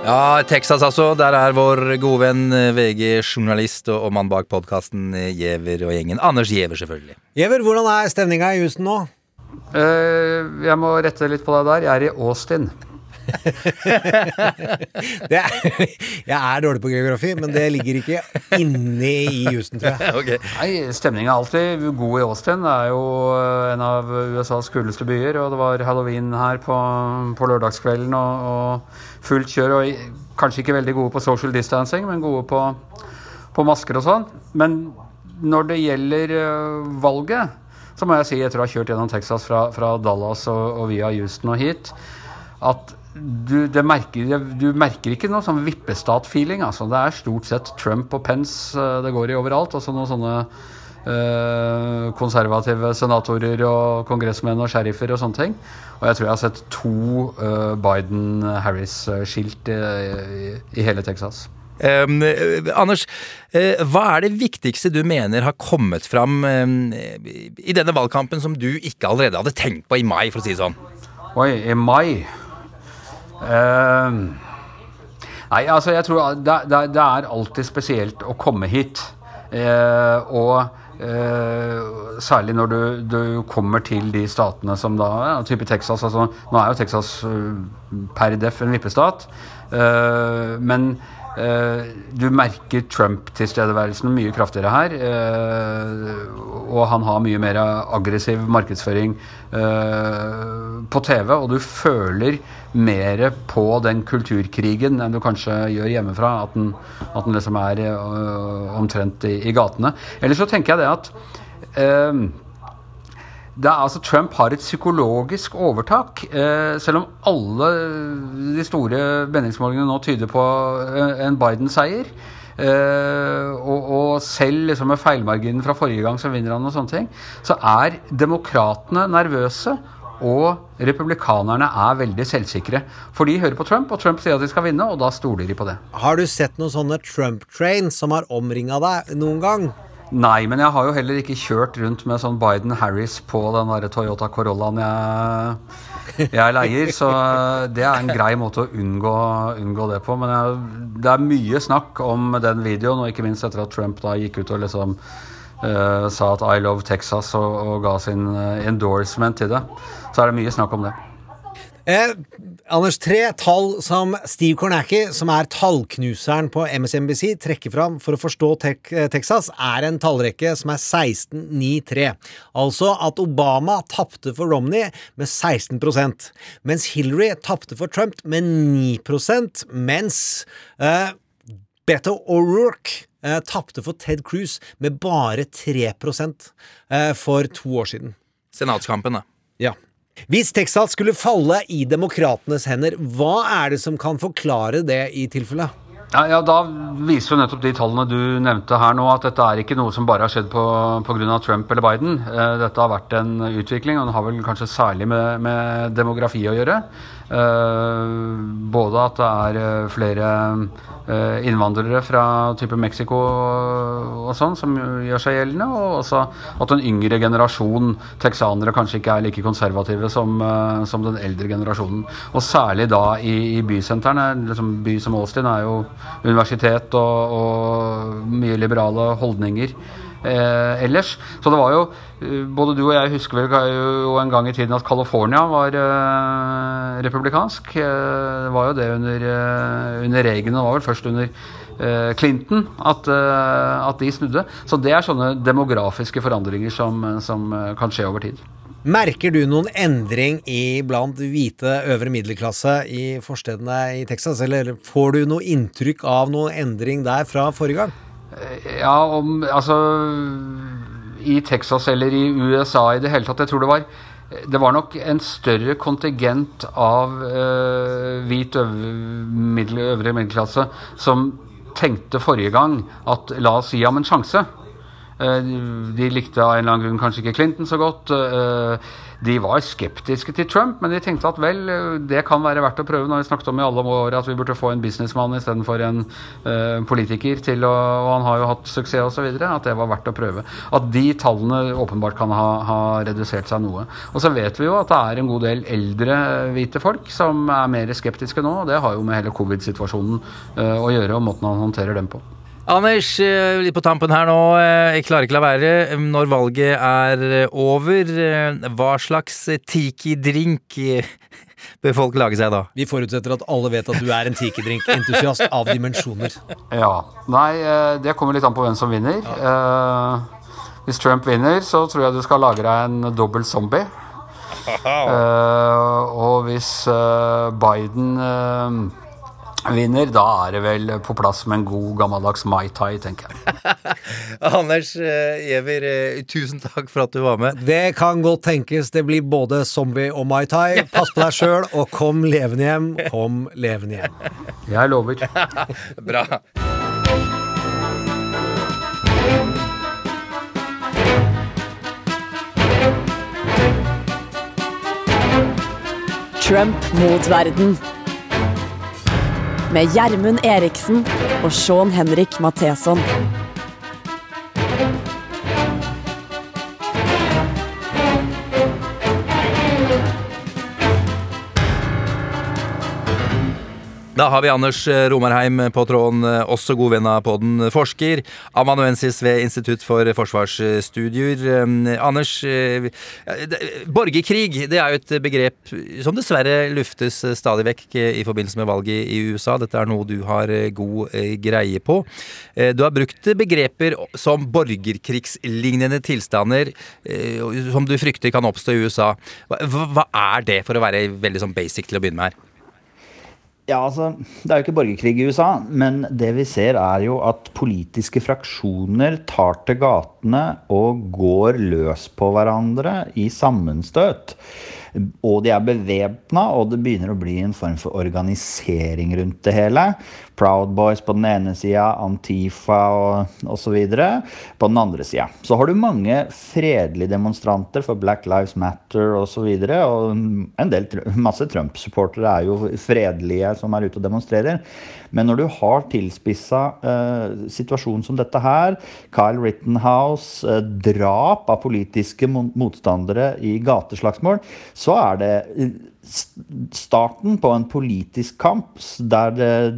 Ja, Texas altså. Der er vår gode venn eh, VG-journalist og og mann bak podkasten Giæver og gjengen. Anders Giæver, selvfølgelig. Giæver, hvordan er stemninga i Houston nå? Uh, jeg må rette litt på deg der. Jeg er i Austin. Det er, jeg er dårlig på geografi, men det ligger ikke inne i Houston, tror jeg. okay. Nei, Stemninga er alltid god i Austin. Det er jo eh, en av USAs kuleste byer. Og det var halloween her på, på lørdagskvelden og, og fullt kjør. Og kanskje ikke veldig gode på social distancing, men gode på, på masker og sånn. Men når det gjelder eh, valget, så må jeg si, etter å ha kjørt gjennom Texas fra, fra Dallas og, og via Houston og hit, at du, merker, du merker ikke noe sånn vippestat-feeling. Altså. Det er stort sett Trump og Pence eh, det går i overalt. Og så noen sånne konservative senatorer og kongressmenn og sheriffer og sånne ting. Og jeg tror jeg har sett to eh, Biden-Harris-skilt i, i, i hele Texas. Um, eh, Anders, eh, hva er det viktigste du mener har kommet fram eh, i denne valgkampen som du ikke allerede hadde tenkt på i mai, for å si det sånn? Oi, i mai Eh, Nei, altså jeg tror det, det, det er alltid spesielt å komme hit. Eh, og eh, særlig når du, du kommer til de statene som da ja, Type Texas. Altså, nå er jo Texas eh, per def en vippestat. Eh, men du merker Trump-tilstedeværelsen mye kraftigere her. eh, og han har mye mer aggressiv markedsføring eh, på TV. Og du føler mer på den kulturkrigen enn du kanskje gjør hjemmefra. At den, at den liksom er eh, omtrent i, i gatene. Eller så tenker jeg det at eh, det er altså Trump har et psykologisk overtak. Eh, selv om alle de store meningsmålingene nå tyder på eh, en Biden-seier. Eh, og, og selv liksom med feilmarginen fra forrige gang så vinner han og sånne ting, så er demokratene nervøse. Og republikanerne er veldig selvsikre. For de hører på Trump, og Trump sier at de skal vinne, og da stoler de på det. Har du sett noen sånne Trump-train som har omringa deg noen gang? Nei, men jeg har jo heller ikke kjørt rundt med sånn Biden-Harris på den der Toyota Corollaen jeg, jeg leier, så det er en grei måte å unngå, unngå det på. Men jeg, det er mye snakk om den videoen, og ikke minst etter at Trump da gikk ut og liksom uh, sa at I love Texas og, og ga sin eh, endorsement til det. Så er det mye snakk om det. Eh, Anders, tre tall som Steve Kornacki, som er tallknuseren på MSNBC, trekker fram for å forstå tek eh, Texas, er en tallrekke som er 16-9-3. Altså at Obama tapte for Romney med 16% mens Hillary tapte for Trump med 9% mens eh, Beto O'Rourke eh, tapte for Ted Cruz med bare 3 eh, for to år siden. Senatskampen, da. Ja. Hvis Texas skulle falle i demokratenes hender, hva er det som kan forklare det i tilfelle? Ja, ja, Da viser jo nettopp de tallene du nevnte her nå, at dette er ikke noe som bare har skjedd pga. Trump eller Biden. Eh, dette har vært en utvikling, og den har vel kanskje særlig med, med demografi å gjøre. Eh, både at det er eh, flere Eh, innvandrere fra type Mexico og sånn som gjør seg gjeldende, og også at en yngre generasjon texanere kanskje ikke er like konservative som, som den eldre generasjonen. Og særlig da i, i bysentrene. Liksom, by som Austin er jo universitet og, og mye liberale holdninger eh, ellers. Så det var jo eh, Både du og jeg husker vel jo en gang i tiden at California var eh, republikansk. Eh, det var jo det under, eh, under Reagan, det var vel først under Clinton at, at, de snudde. Så det er sånne demografiske forandringer som, som kan skje over tid. Merker du noen endring i blant hvite øvre middelklasse i forstedene i Texas, eller får du noe inntrykk av noen endring der fra forrige gang? Ja, om Altså I Texas eller i USA i det hele tatt. Jeg tror det var det var nok en større kontingent av eh, hvit øvre, middel, øvre middelklasse som tenkte forrige gang at la oss gi ham en sjanse. Uh, de likte av en eller annen grunn kanskje ikke Clinton så godt. Uh, de var skeptiske til Trump, men de tenkte at vel, det kan være verdt å prøve. Når vi snakket om i alle år at vi burde få en businessmann istedenfor en politiker til å Og han har jo hatt suksess osv. At det var verdt å prøve. At de tallene åpenbart kan ha, ha, redusert seg noe. Og så vet vi jo at det er en god del eldre hvite folk som er mer skeptiske nå. og Det har jo med hele covid-situasjonen å gjøre, og måten han håndterer dem på. Anders, eh, litt på tampen her nå. Eh, jeg klarer ikke la være. Når valget er eh, over, hva slags tiki-drink bør folk lage seg da? Vi forutsetter at alle vet at du er en tiki-drink-entusiast av dimensjoner. Ja. Nei, det kommer litt an på hvem som vinner. Hvis Trump vinner, så tror jeg du skal lage deg en dobbel zombie. og hvis Biden vinner, da er det vel på plass med en god, gammeldags Mai Tai, tenker jeg. Anders eh, Giæver, eh, tusen takk for at du var med. Det kan godt tenkes det blir både zombie og Mai Tai. Pass på deg sjøl, og kom levende hjem. Kom levende hjem. Jeg lover. Bra. Trump mot verden med Gjermund Eriksen og Sean Henrik Matheson. Da har vi Anders eh, Romarheim på tråden, eh, også god venn av podden, forsker. Amanuensis ved Institutt for forsvarsstudier. Eh, Anders, borgerkrig det er jo et begrep som dessverre luftes stadig vekk i forbindelse med valget i USA. Dette er noe du har god greie på. Du har brukt begreper som borgerkrigslignende tilstander, som du frykter kan oppstå i USA. Hva er det, for å være veldig sånn basic til å begynne med her? Ja, altså, Det er jo ikke borgerkrig i USA, men det vi ser er jo at politiske fraksjoner tar til gatene og går løs på hverandre i sammenstøt. Og de er bevæpna, og det begynner å bli en form for organisering rundt det hele. Proud Boys på den ene sida, Antifa og osv. på den andre sida. Så har du mange fredelige demonstranter for Black Lives Matter osv. Og, så videre, og en del, masse Trump-supportere er jo fredelige som er ute og demonstrerer. Men når du har tilspissa eh, situasjon som dette her, Kyle Rittenhouse, eh, drap av politiske motstandere i gateslagsmål, så er det eh, starten på en politisk kamp der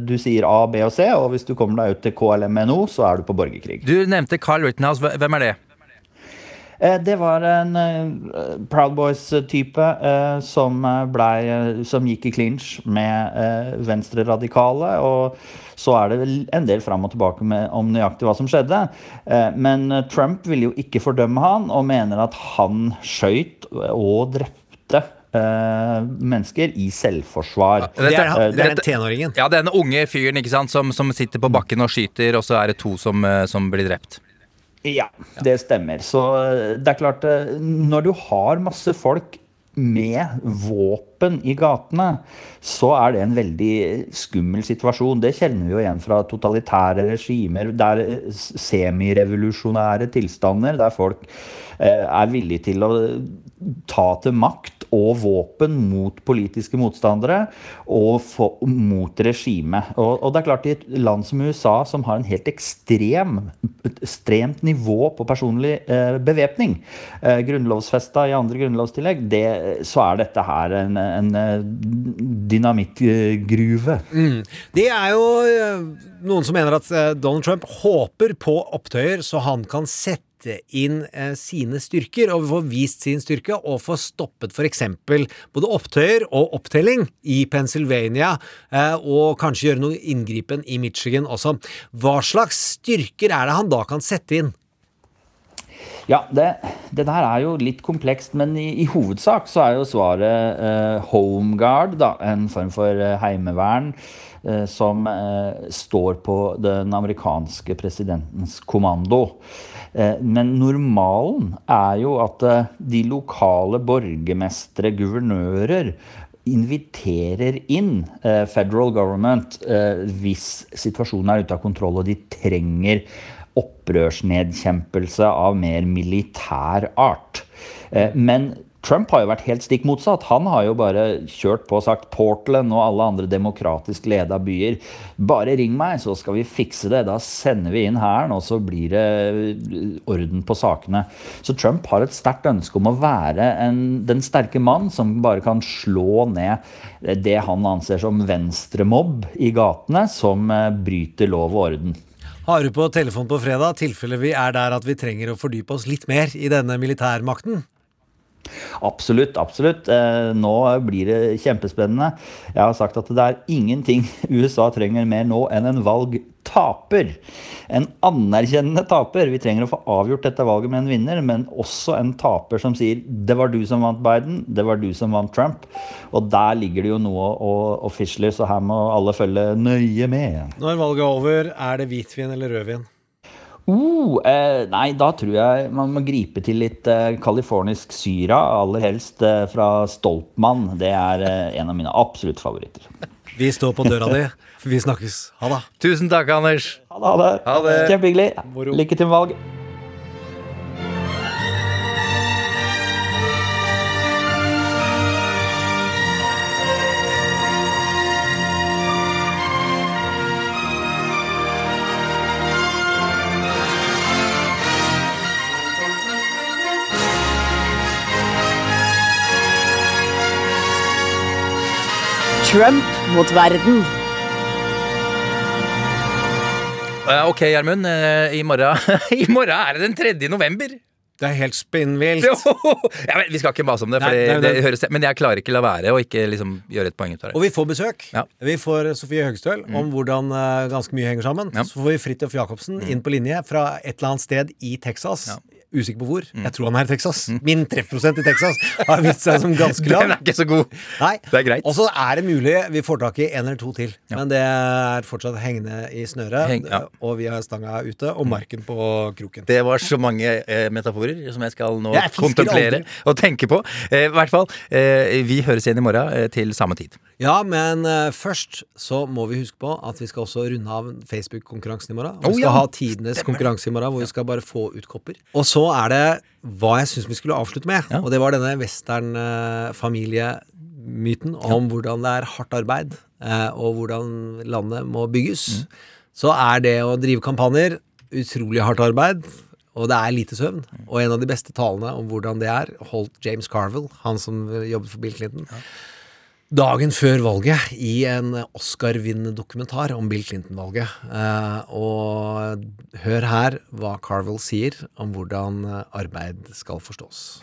du sier A, B og C, og hvis du kommer deg ut til KLMNO, så er du på borgerkrig. Du nevnte Carl Rittenhouse. Hvem er det? Eh, det var en eh, Proud Boys-type eh, som, som gikk i clinch med venstreradikale. Og så er det vel en del fram og tilbake med, om nøyaktig hva som skjedde. Men Trump ville jo ikke fordømme han, og mener at han skøyt og drepte eh, mennesker i selvforsvar. Det er det- tenåringen. Ja, denne unge fyren ikke sant, som, som sitter på bakken og skyter, og så er det to som, eh, som blir drept. Ja, det stemmer. Så eh, det er klart Når du har masse folk med våpen i gatene, så er det en veldig skummel situasjon. Det kjenner vi jo igjen fra totalitære regimer. Der semirevolusjonære tilstander, der folk er villige til å ta til makt og våpen mot politiske motstandere og for, mot regimet. Og, og det er klart, i et land som USA, som har en helt ekstrem, ekstremt nivå på personlig eh, bevæpning, eh, grunnlovsfesta i andre grunnlovstillegg, det, så er dette her en, en eh, dynamittgruve. Mm. Det er jo eh, noen som mener at eh, Donald Trump håper på opptøyer så han kan sette inn eh, sine styrker og få vist sin styrke og få stoppet f.eks. både opptøyer og opptelling i Pennsylvania, eh, og kanskje gjøre noe inngripen i Michigan også. Hva slags styrker er det han da kan sette inn? Ja, det, det der er jo litt komplekst, men i, i hovedsak så er jo svaret eh, home guard, da, en form for eh, heimevern eh, som eh, står på den amerikanske presidentens kommando. Eh, men normalen er jo at eh, de lokale borgermestere, guvernører, inviterer inn eh, federal government hvis situasjonen er ute av kontroll og de trenger opprørsnedkjempelse av mer militær art. Men Trump har jo vært helt stikk motsatt. Han har jo bare kjørt på og sagt Portland og alle andre demokratisk leda byer. Bare ring meg, så skal vi fikse det. Da sender vi inn hæren, og så blir det orden på sakene. Så Trump har et sterkt ønske om å være en, den sterke mann som bare kan slå ned det han anser som venstremobb i gatene, som eh, bryter lov og orden. Har du på telefon på fredag, tilfelle vi er der at vi trenger å fordype oss litt mer i denne militærmakten? Absolutt, absolutt. Eh, Nå blir det kjempespennende. Jeg har sagt at det er ingenting USA trenger mer nå enn en valgtaper. En anerkjennende taper. Vi trenger å få avgjort dette valget med en vinner, men også en taper som sier 'det var du som vant Biden, det var du som vant Trump'. Og der ligger det jo noe og, fisle, så her må alle følge nøye med. Når valget er over, er det hvitvin eller rødvin? Uh, eh, nei, da tror jeg man må gripe til litt eh, syra, aller helst eh, fra Stolpmann. Det er eh, en av mine absolutt favoritter. Vi står på døra di, for vi snakkes. Ha det. Tusen takk, Anders. Ha det. Ha det. Ha det. Kjempehyggelig. Lykke til med valg. Trump mot verden. Ok, Gjermund. eh, I, morgen- I morgen er det den 3. november. Det er helt spinnvilt. ja, men vi skal ikke mase om det, Nei, det, nei, nei. det høres Men jeg klarer ikke la være å ikke liksom gjøre et poeng ut av det. Og vi får besøk. Vi får Sofie Høgestøl om hvordan uh, ganske mye henger sammen. Så får vi Fridtjof Jacobsen inn på linje fra et eller annet sted i Texas. Usikker på hvor. Jeg tror han er i Texas. Min treffprosent i Texas har vist seg som ganske lav. Den er ikke så god. Nei. Det er greit. Og så er det mulig vi får tak i en eller to til. Men det er fortsatt hengende i snøret. Heng- ja. Og vi har stanga ute, og marken på kroken. Det var så mange eh, metaforer som jeg skal nå Jeg kontemplere aldri. og tenke på. Eh, I hvert fall, eh, vi høres igjen i morgen eh, til samme tid. Ja, men først så må vi huske på at vi skal også runde av Facebook-konkurransen i morgen. Oh, vi skal ja. ha tidenes konkurranse i morgen, hvor vi skal bare få ut kopper. Og så er det hva jeg syns vi skulle avslutte med. Og det var denne western-familiemyten om hvordan det er hardt arbeid, og hvordan landet må bygges. Mm. Så er det å drive kampanjer utrolig hardt arbeid. Og det er lite søvn. Og en av de beste talene om hvordan det er, holdt James Carville, han som jobbet for Bill Clinton. dagen før valget i en Oscar-vinnende dokumentar om Bill Clinton-valget. Eh, og hør her hva Carvel sier om hvordan arbeid skal forstås.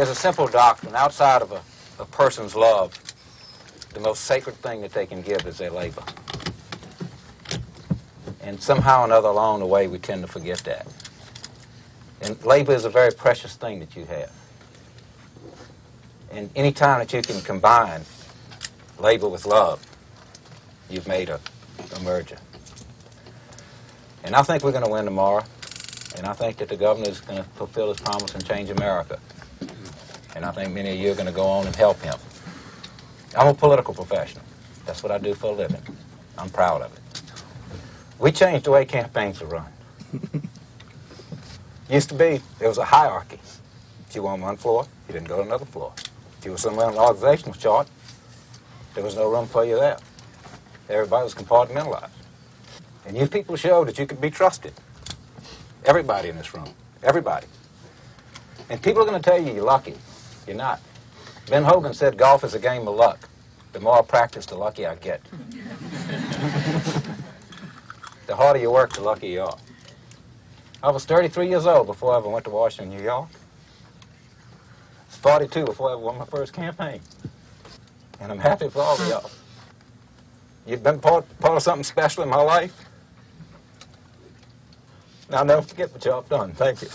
There's a simple doctrine outside of a, a person's love, the most sacred thing that they can give is their labor. And somehow or another along the way, we tend to forget that. And labor is a very precious thing that you have. And any time that you can combine labor with love, you've made a, a merger. And I think we're going to win tomorrow. And I think that the governor is going to fulfill his promise and change America. And I think many of you are going to go on and help him. I'm a political professional. That's what I do for a living. I'm proud of it. We changed the way campaigns are run. Used to be, there was a hierarchy. If you were on one floor, you didn't go to another floor. If you were somewhere on the organizational chart, there was no room for you there. Everybody was compartmentalized. And you people showed that you could be trusted. Everybody in this room. Everybody. And people are going to tell you you're lucky. You're not. Ben Hogan said golf is a game of luck. The more I practice, the luckier I get. the harder you work, the luckier you are. I was 33 years old before I ever went to Washington, New York. I was 42 before I ever won my first campaign. And I'm happy for all of y'all. You've been part, part of something special in my life. Now, never forget what y'all have done. Thank you.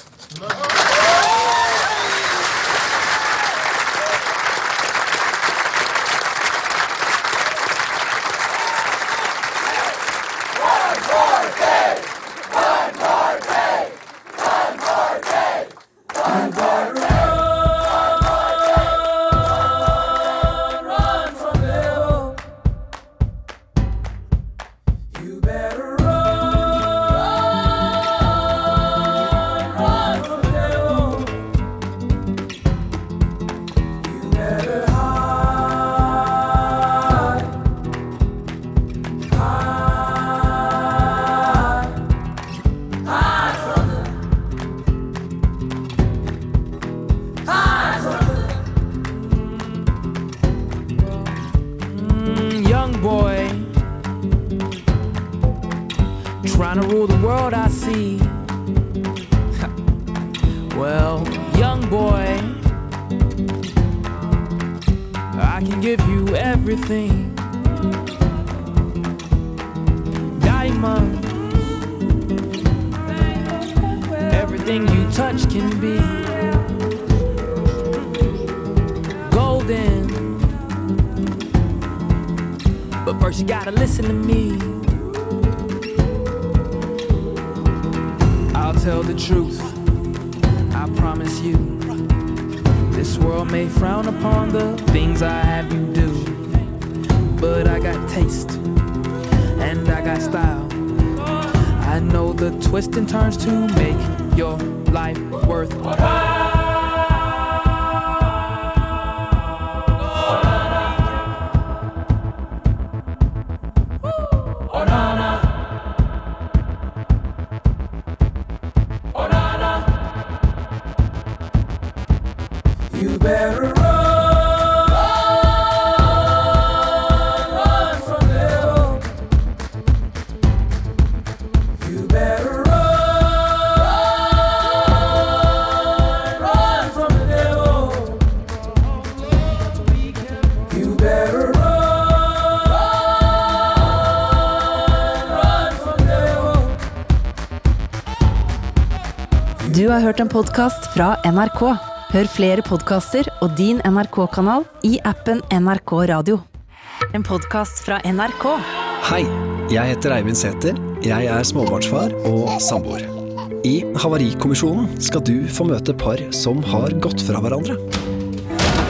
This world may frown upon the things I have you do. But I got taste, and I got style. I know the twists and turns to make your life worthwhile. Har hørt en podkast fra NRK. Hør flere podkaster og din NRK-kanal i appen NRK Radio. En podkast fra NRK. Hei, jeg heter Eivind Sæther. Jeg er småbarnsfar og samboer. I Havarikommisjonen skal du få møte par som har gått fra hverandre.